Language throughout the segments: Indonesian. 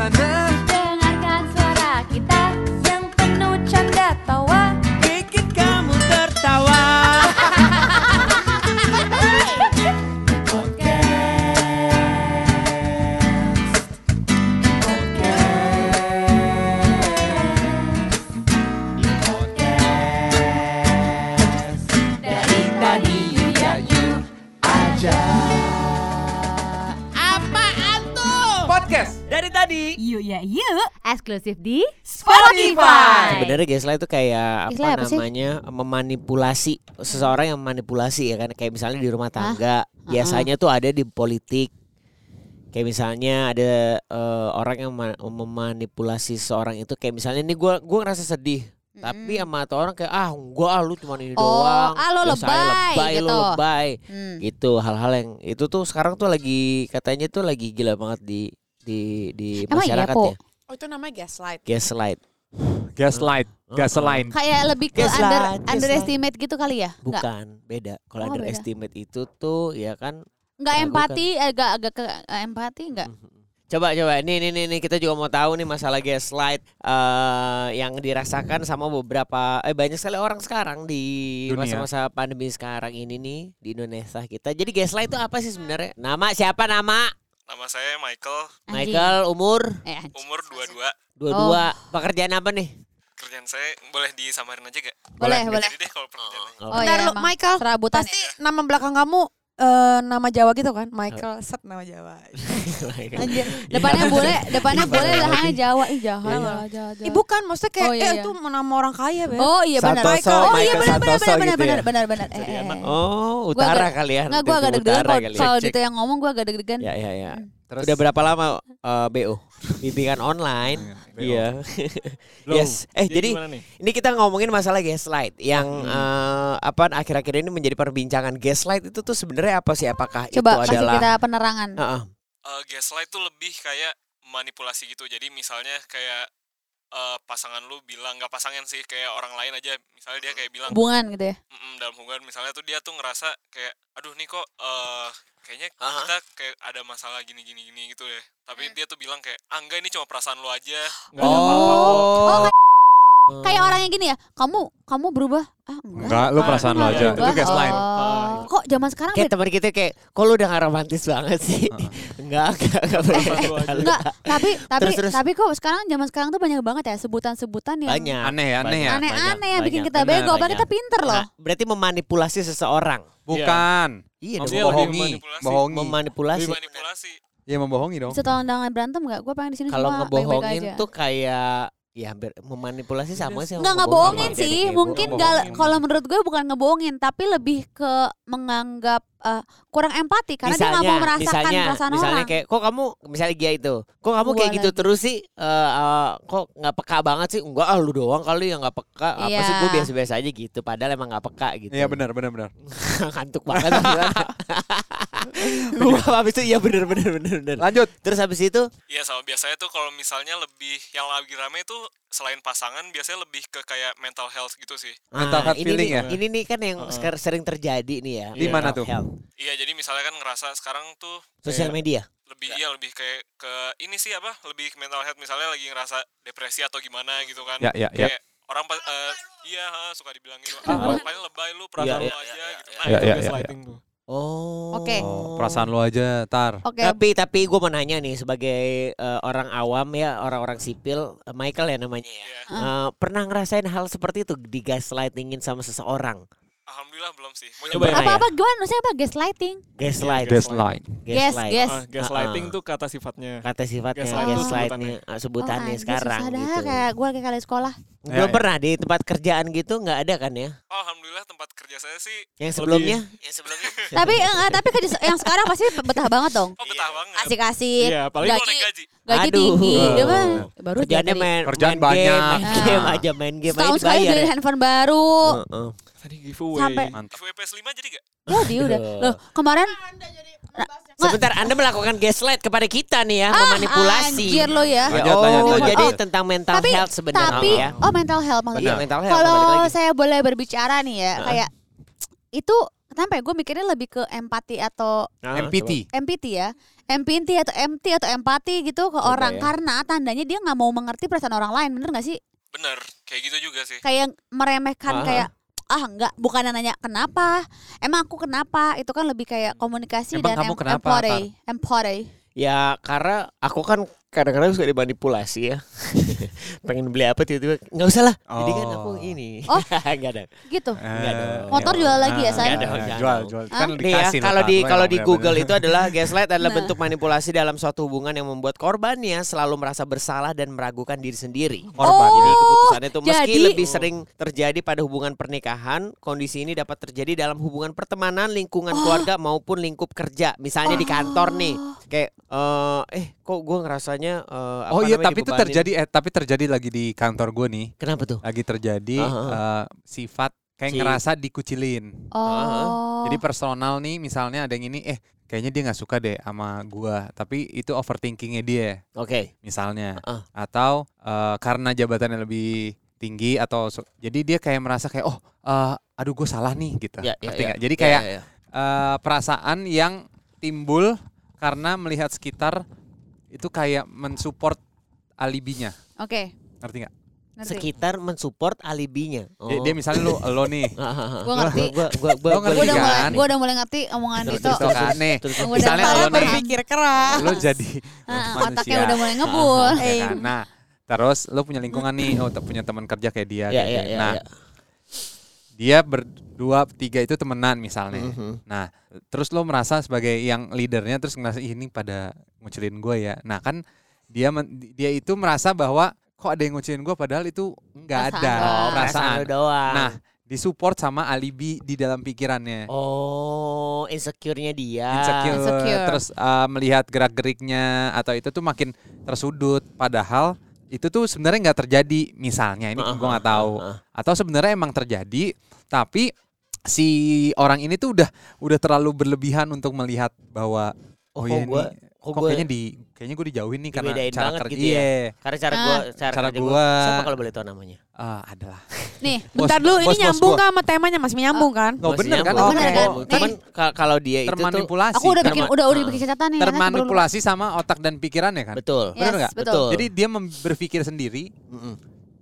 sana Dengarkan eksklusif di Spotify. Sebenarnya gaslight itu kayak apa apa sih? namanya memanipulasi seseorang yang memanipulasi ya kan kayak misalnya di rumah tangga biasanya tuh ada di politik kayak misalnya ada eh, orang yang ma- memanipulasi seseorang itu kayak misalnya ini gua gua ngerasa sedih tapi sama tuh orang kayak ah gua ah lu cuma ini Oh, doang ah, Biasa aja, lebay, lebay lu gitu. lebay Hmm. gitu hal-hal yang itu tuh sekarang tuh lagi katanya tuh lagi gila banget di di di Emang iya, masyarakat Po? ya itu namanya gaslight. gaslight Gaslight, gasoline. Kayak lebih ke Gaslight, under, gaslight. underestimate gitu kali ya? Enggak. Bukan, beda. Kalau Oh, beda. underestimate itu tuh ya kan Enggak Nah, empati, agak agak ke eh, empati enggak? Coba coba ini ini ini kita juga mau tahu nih masalah gaslight eh yang dirasakan sama beberapa eh banyak sekali orang sekarang di masa-masa pandemi sekarang ini nih di Indonesia kita. Jadi gaslight itu apa sih sebenarnya? Nama siapa nama? Nama saya Michael. Michael umur Eh, umur 22. dua-dua. Oh. Pekerjaan apa nih? Kerjaan saya boleh disamarin aja gak? Boleh, Nggak boleh. Jadi deh kalau pekerjaannya. Oh. Oh Bentar iya, lu, emang. Michael. Serabutan Pasti ya. nama belakang kamu eh, nama Jawa gitu kan? Michael set nama Jawa. Anjir. Depannya boleh, depannya boleh belakangnya Jawa. Ih, jahat Iya. lah, jahat. jahat. Ih bukan, maksudnya kayak Oh, iya, eh iya. itu nama orang kaya, Beb. Oh iya benar. Santoso, oh iya Michael benar benar Santoso benar benar gitu ya. benar benar benar. Eh, eh, eh. Oh, Gua utara agak- kali ya. Enggak, gue agak deg-degan kalau ya. kalau Dito yang ngomong gue agak deg-degan. Ya ya ya. Terus Udah berapa lama eh, BO? Bimbingan online. Iya. Belum. yes. Eh jadi nih? ini kita ngomongin masalah gaslight yang eh, apa akhir-akhir ini menjadi perbincangan. Gaslight itu tuh sebenarnya apa sih? Apakah Coba itu kasih adalah kita penerangan. Heeh. Eh, gaslight tuh lebih kayak manipulasi gitu. Jadi misalnya kayak eh, pasangan lu bilang nggak pasangan sih kayak orang lain aja. Misalnya dia kayak bilang Hubungan gitu ya. "Mm-mm," dalam hubungan misalnya tuh dia tuh ngerasa kayak aduh nih kok eh, kayaknya Aha. kita kayak ada masalah gini gini gini gitu deh. Tapi dia tuh bilang kayak ah enggak ini cuma perasaan lu aja. Nggak ada apa-apa kok. Oh, Kayak orang yang gini ya, kamu kamu berubah? Ah enggak. Enggak, lu perasaan Enggak aja. berubah. Itu gaslight. Oh. Kok zaman sekarang Kayak teman kita kayak, kok lu udah gak romantis banget sih? enggak, enggak, enggak. Aja. Enggak, tapi tapi Terus, terus. tapi kok sekarang zaman sekarang tuh banyak banget ya sebutan-sebutan yang Banyak. Aneh ya, aneh ya. Banyak, aneh-aneh yang bikin kita bego, padahal kita pinter loh. Nah, berarti memanipulasi seseorang. Bukan. Iya, dong. Memanipulasi. bohongi. memanipulasi. Iya membohongi dong. Tolong jangan berantem nggak? Gue pengen di sini Kalau ngebohongin tuh kayak ya hampir memanipulasi sama sih. sama Nggak ngebohongin. sih, mungkin kalau menurut gue bukan ngebohongin, tapi lebih ke menganggap eh, kurang empati karena dia nggak mau merasakan misalnya, perasaan misalnya orang. kayak kok kamu misalnya dia itu kok kamu kayak gitu lagi. terus sih eh, eh, kok nggak peka banget sih enggak ah lu doang kali yang nggak peka apa Iya. sih gue biasa-biasa aja gitu padahal emang nggak peka gitu Iya benar, benar, benar. ngantuk banget gue habis itu iya bener bener bener bener Lanjut. terus habis itu Iya sama biasanya tuh kalau misalnya lebih yang lagi rame tuh selain pasangan biasanya lebih ke kayak mental health gitu sih. Mental ah, health ini feeling nih, ya? ini nih kan yang sekarang sering terjadi nih ya Di mana mental tuh? health. Iya jadi misalnya kan ngerasa sekarang tuh sosial media lebih iya lebih kayak ke ini sih apa lebih ke mental health misalnya lagi ngerasa depresi atau gimana gitu kan. Ya, ya, ya. Kayak orang pas eh, iya suka dibilang gitu. Ah, paling lebay lu perasaan Iya, lu iya, aja gitu. iya, iya, iya. Oh Oke. Oh, perasaan lu aja, tar. Oke, Tapi tapi gue mau nanya nih sebagai eh, orang awam ya orang-orang sipil eh, Michael ya namanya ya. Iya. Eh, pernah ngerasain hal seperti itu di gaslightingin sama seseorang? Alhamdulillah belum sih. Mau Coba nyoba ya. Pernah apa-apa gimana? Maksudnya apa? Gaslighting? Gaslight. Gaslight. Gas, Gaslight. gas. Ah, gaslighting Ah. tuh kata sifatnya. Kata sifatnya Gaslight itu gaslightnya eh, sebutannya Oh, sekarang susah dah, gitu. kayak gue kayak kali sekolah. Belum Ya, ya. pernah di tempat kerjaan gitu nggak ada kan ya? Oh, Alhamdulillah tempat kerja saya sih Yang sebelumnya? yang sebelumnya tapi eh, tapi kerja yang sekarang pasti betah banget dong. oh betah banget. Asik-asik. Iya, apalagi gaji, gaji. gaji Aduh. tinggi. Ah. Dia mah baru Kerjaannya main, Kerjaan main banyak. game, main Ah. game aja main game setahun sekali beli ya. handphone baru. Heeh. Tadi giveaway. Sampai- Mantap. FWP 5 jadi gak? Jadi udah. Loh, kemarin Sebentar, Anda melakukan gaslight kepada kita nih ya, memanipulasi. Ah, Anjir lo ya. Lanjut, oh, lanjut, lanjut. jadi Oh. tentang mental tapi health sebenarnya tapi ya. oh mental health maksudnya. Iya, mental health. Kalau balik lagi. saya boleh berbicara nih ya, kayak itu kenapa ya gue mikirnya lebih ke empati atau Nah, MPT. empati ya empati atau empty atau empati gitu ke Coba orang ya. karena tandanya dia nggak mau mengerti perasaan orang lain bener gak sih bener kayak gitu juga sih kayak meremehkan Ah. kayak ah enggak bukan nanya kenapa? Emang aku kenapa? Itu kan lebih kayak komunikasi Emang dan kamu em- kenapa, Ya karena aku kan kadang-kadang suka dimanipulasi ya. Pengen beli apa tiba-tiba nggak usah lah. Jadi kan aku Oh. ini. Oh. Nggak ada. gitu Enggak dong. Motor jual lagi ya? Nggak Ah, jangan Jual, dong. jual. Hah? Kan Nih ya, dikasih loh, kalau di kalau di. Google itu adalah gaslight adalah Nah. bentuk manipulasi dalam suatu hubungan yang membuat korbannya selalu merasa bersalah dan meragukan diri sendiri. Korban. Oh, Jadi keputusannya itu meski jadi- lebih sering terjadi pada hubungan pernikahan, kondisi ini dapat terjadi dalam hubungan pertemanan, lingkungan Oh. keluarga maupun lingkup kerja. Misalnya di kantor nih, kayak eh eh kok gue ngerasanya eh, apa Oh iya, tapi itu terjadi eh tapi terjadi lagi di kantor gue nih. Kenapa tuh? Lagi terjadi Aha. eh, sifat kayak Si- ngerasa dikucilin. oh Jadi personal nih misalnya ada yang ini eh kayaknya dia nggak suka deh sama gua, tapi itu overthinkingnya dia Oke. misalnya. Ah. Atau eh, karena jabatannya lebih tinggi atau so- jadi dia kayak merasa kayak oh eh, aduh gue salah nih gitu. Ngerti ya. nggak? Jadi Ya, kayak ya, ya. eh, perasaan yang timbul karena melihat sekitar itu kayak mensupport alibinya. oke Ngerti nggak? ngerti sekitar mensupport alibinya. Dia, dia misalnya lu lo nih. Gue ngerti. Gua gua gua gua gue udah kan? mulai gue udah mulai ngerti omongan Terus, itu terus, kan nih. Terus, Udah Misalnya lo nih berpikir keras. lo jadi Ah, manusia. otaknya udah mulai ngebul Ya kan? Nah, terus lo punya lingkungan nih, oh punya teman kerja kayak dia. Ya kayak ya dia. ya. nah, ya. Dia berdua, tiga itu temenan misalnya. Mhm. Nah, terus lo merasa sebagai yang leadernya, terus ngerasa "Ih, ini pada ngucilin gue ya. Nah kan dia men- dia itu merasa bahwa kok ada yang ngucilin gue, padahal itu nggak ada. Oh, perasaan. doang. Nah, disupport sama alibi di dalam pikirannya. Oh, insecure-nya dia. insecure, Insecure. terus uh, melihat gerak geriknya atau itu tuh makin tersudut padahal itu tuh sebenarnya nggak terjadi misalnya ini Ah, gue nggak ah, tahu ah, ah. atau sebenarnya emang terjadi tapi si orang ini tuh udah udah terlalu berlebihan untuk melihat bahwa Oh, oh, ya kok gua- ini kok kok gua kayaknya di kayaknya gue dijauhin nih karena cara banget kerja gitu ya? Iya. Karena cara Ah. gua cara, Cara gua- Siapa kalau boleh tahu namanya? Ah, adalah nih Bentar Bos- dulu, bos- ini bos nyambung gua. nggak sama temanya masih nyambung kan? nggak bener kan nyambung. Bener kan? Oh, Cuman ka- kalau dia itu tuh termanipulasi aku udah bikin udah udah ah. bikin catatan nih termanipulasi sama otak dan pikirannya kan betul. Yes, Bener nggak? betul. jadi dia berpikir sendiri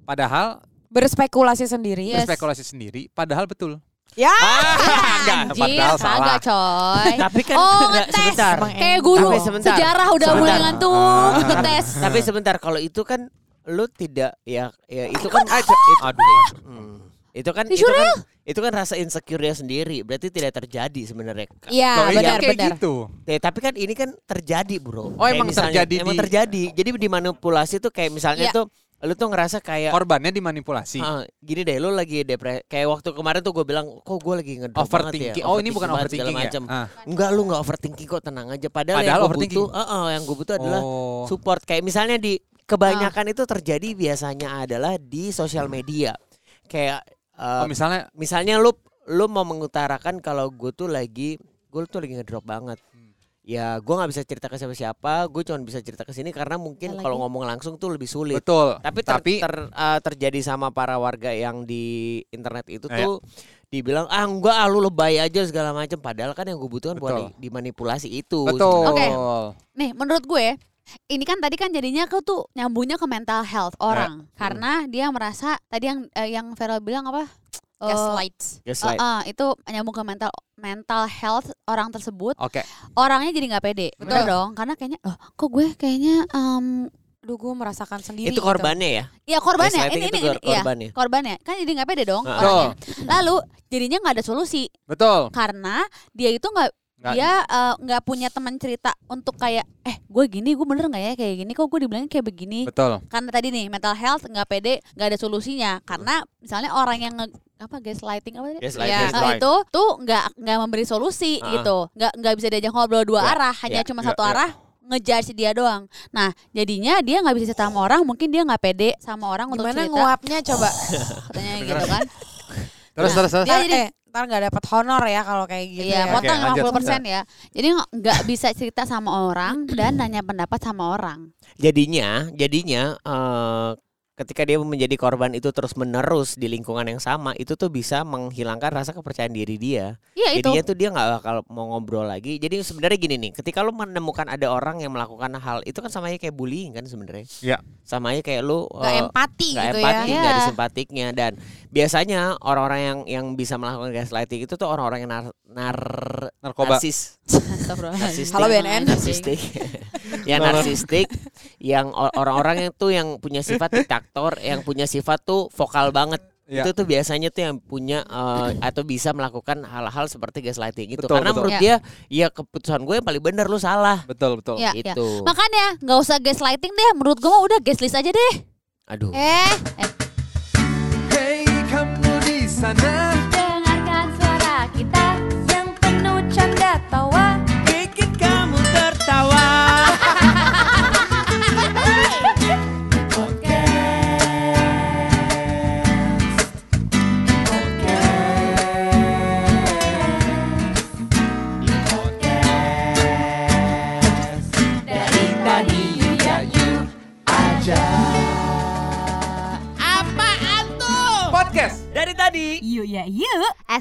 padahal Berspekulasi sendiri. Yes. berspekulasi sendiri padahal betul Ya. enggak Anjir, padahal salah coy. Tapi kan Oh, enggak, ngetes. sebentar. Kayak guru Tapi sebentar. sejarah udah Sebentar. mulai ngantuk Ah. ngetes. Tapi sebentar kalau itu kan lu tidak ya ya itu kan aduh, aduh. Hmm. itu kan itu kan itu kan rasa insecure dia sendiri berarti tidak terjadi sebenarnya Iya, Loh, iya, benar benar. gitu Ya, tapi kan ini kan terjadi bro. Oh, Kayak emang misalnya- terjadi Emang di- terjadi. Jadi dimanipulasi tuh kayak misalnya Iya. tuh lu tuh ngerasa kayak korbannya dimanipulasi. Ah, gini deh lu lagi depresi kayak waktu kemarin tuh gue bilang kok gue lagi ngedrop banget ya? oh ini bukan overthinking ya? macam. Ah. enggak lu enggak overthinking kok tenang aja. Padahal, Padahal yang gue butuh uh, uh, yang gue butuh adalah oh. support. Kayak misalnya di kebanyakan itu terjadi biasanya adalah di sosial media. Kayak uh, oh misalnya? misalnya lu lu mau mengutarakan kalau gue tuh lagi gue tuh lagi ngedrop banget. Hmm. Ya gue nggak bisa cerita ke siapa-siapa gue cuma bisa cerita ke sini karena mungkin kalau ngomong langsung tuh lebih sulit. Betul. Tapi ter, tapi ter- uh, terjadi sama para warga yang di internet itu Iya. tuh dibilang ah enggak ah, lu lebay aja segala macam padahal kan yang gue butuhkan buat dimanipulasi itu. Betul. Oke. Nih, menurut gue ini kan tadi kan jadinya kau tuh nyambungnya ke mental health orang. Karena dia merasa tadi yang eh, yang Vera bilang apa? Gaslight. Just eh, like eh, itu nyambung ke mental mental health orang tersebut. oke Orangnya jadi nggak pede. Bener Betul. dong, karena kayaknya oh, kok gue kayaknya em Aduh, gue merasakan sendiri. itu gitu. korbannya ya ya korbannya Gaslighting ini itu ini, kor- ini ya korbannya korbannya kan jadi nggak pede dong Ah. orangnya. Lalu jadinya nggak ada solusi betul karena dia itu nggak Nggak- dia eh, nggak punya teman cerita untuk kayak eh gue gini gue bener nggak ya kayak gini? Kok gue dibilangin kayak begini? Betul. Karena tadi nih mental health nggak pede nggak ada solusinya. Karena misalnya orang yang nge, apa gaslighting apa tadi? Gaslight, Ya, gaslight. itu tuh nggak nggak memberi solusi Ah. gitu. Nggak nggak bisa diajak ngobrol dua Ya, arah hanya ya, cuma ya, satu ya. arah ngejudge dia doang. Nah jadinya dia nggak bisa cerita sama orang mungkin dia nggak pede sama orang untuk Gimana cerita. nguapnya coba? katanya gitu kan. Terus Nah, terus terus. dia Ntar, jadi- eh, ntar nggak dapat honor ya kalau kayak gitu Iya, ya. potong Oke, lanjut. 50% ya. Jadi nggak- bisa cerita sama orang dan nanya pendapat sama orang. jadinya jadinya eh ketika dia menjadi korban itu terus menerus di lingkungan yang sama itu tuh bisa menghilangkan rasa kepercayaan diri dia Iya itu. jadinya tuh dia nggak bakal mau ngobrol lagi jadi sebenarnya gini nih ketika lu menemukan ada orang yang melakukan hal itu kan sama aja kayak bullying kan sebenarnya Iya. sama aja kayak lu Gak eh, empati nggak gitu empati, ya. nggak ada Iya. simpatiknya dan biasanya orang-orang yang yang bisa melakukan gaslighting itu tuh orang-orang yang nar, nar Narkoba. narsis, Halo BNN. narsistik, yang narsistik, yang or- orang-orang yang tuh yang punya sifat diktator, yang punya sifat tuh vokal banget. Iya. Itu tuh biasanya tuh yang punya eh, atau bisa melakukan hal-hal seperti gaslighting itu. Betul, Karena betul. menurut Ya. dia, ya keputusan gue yang paling benar lu salah. Betul betul. Iya, iya. Itu. Makanya nggak usah gaslighting deh. Menurut gue mah udah gaslist aja deh. Aduh. Eh, eh. Hey kamu di sana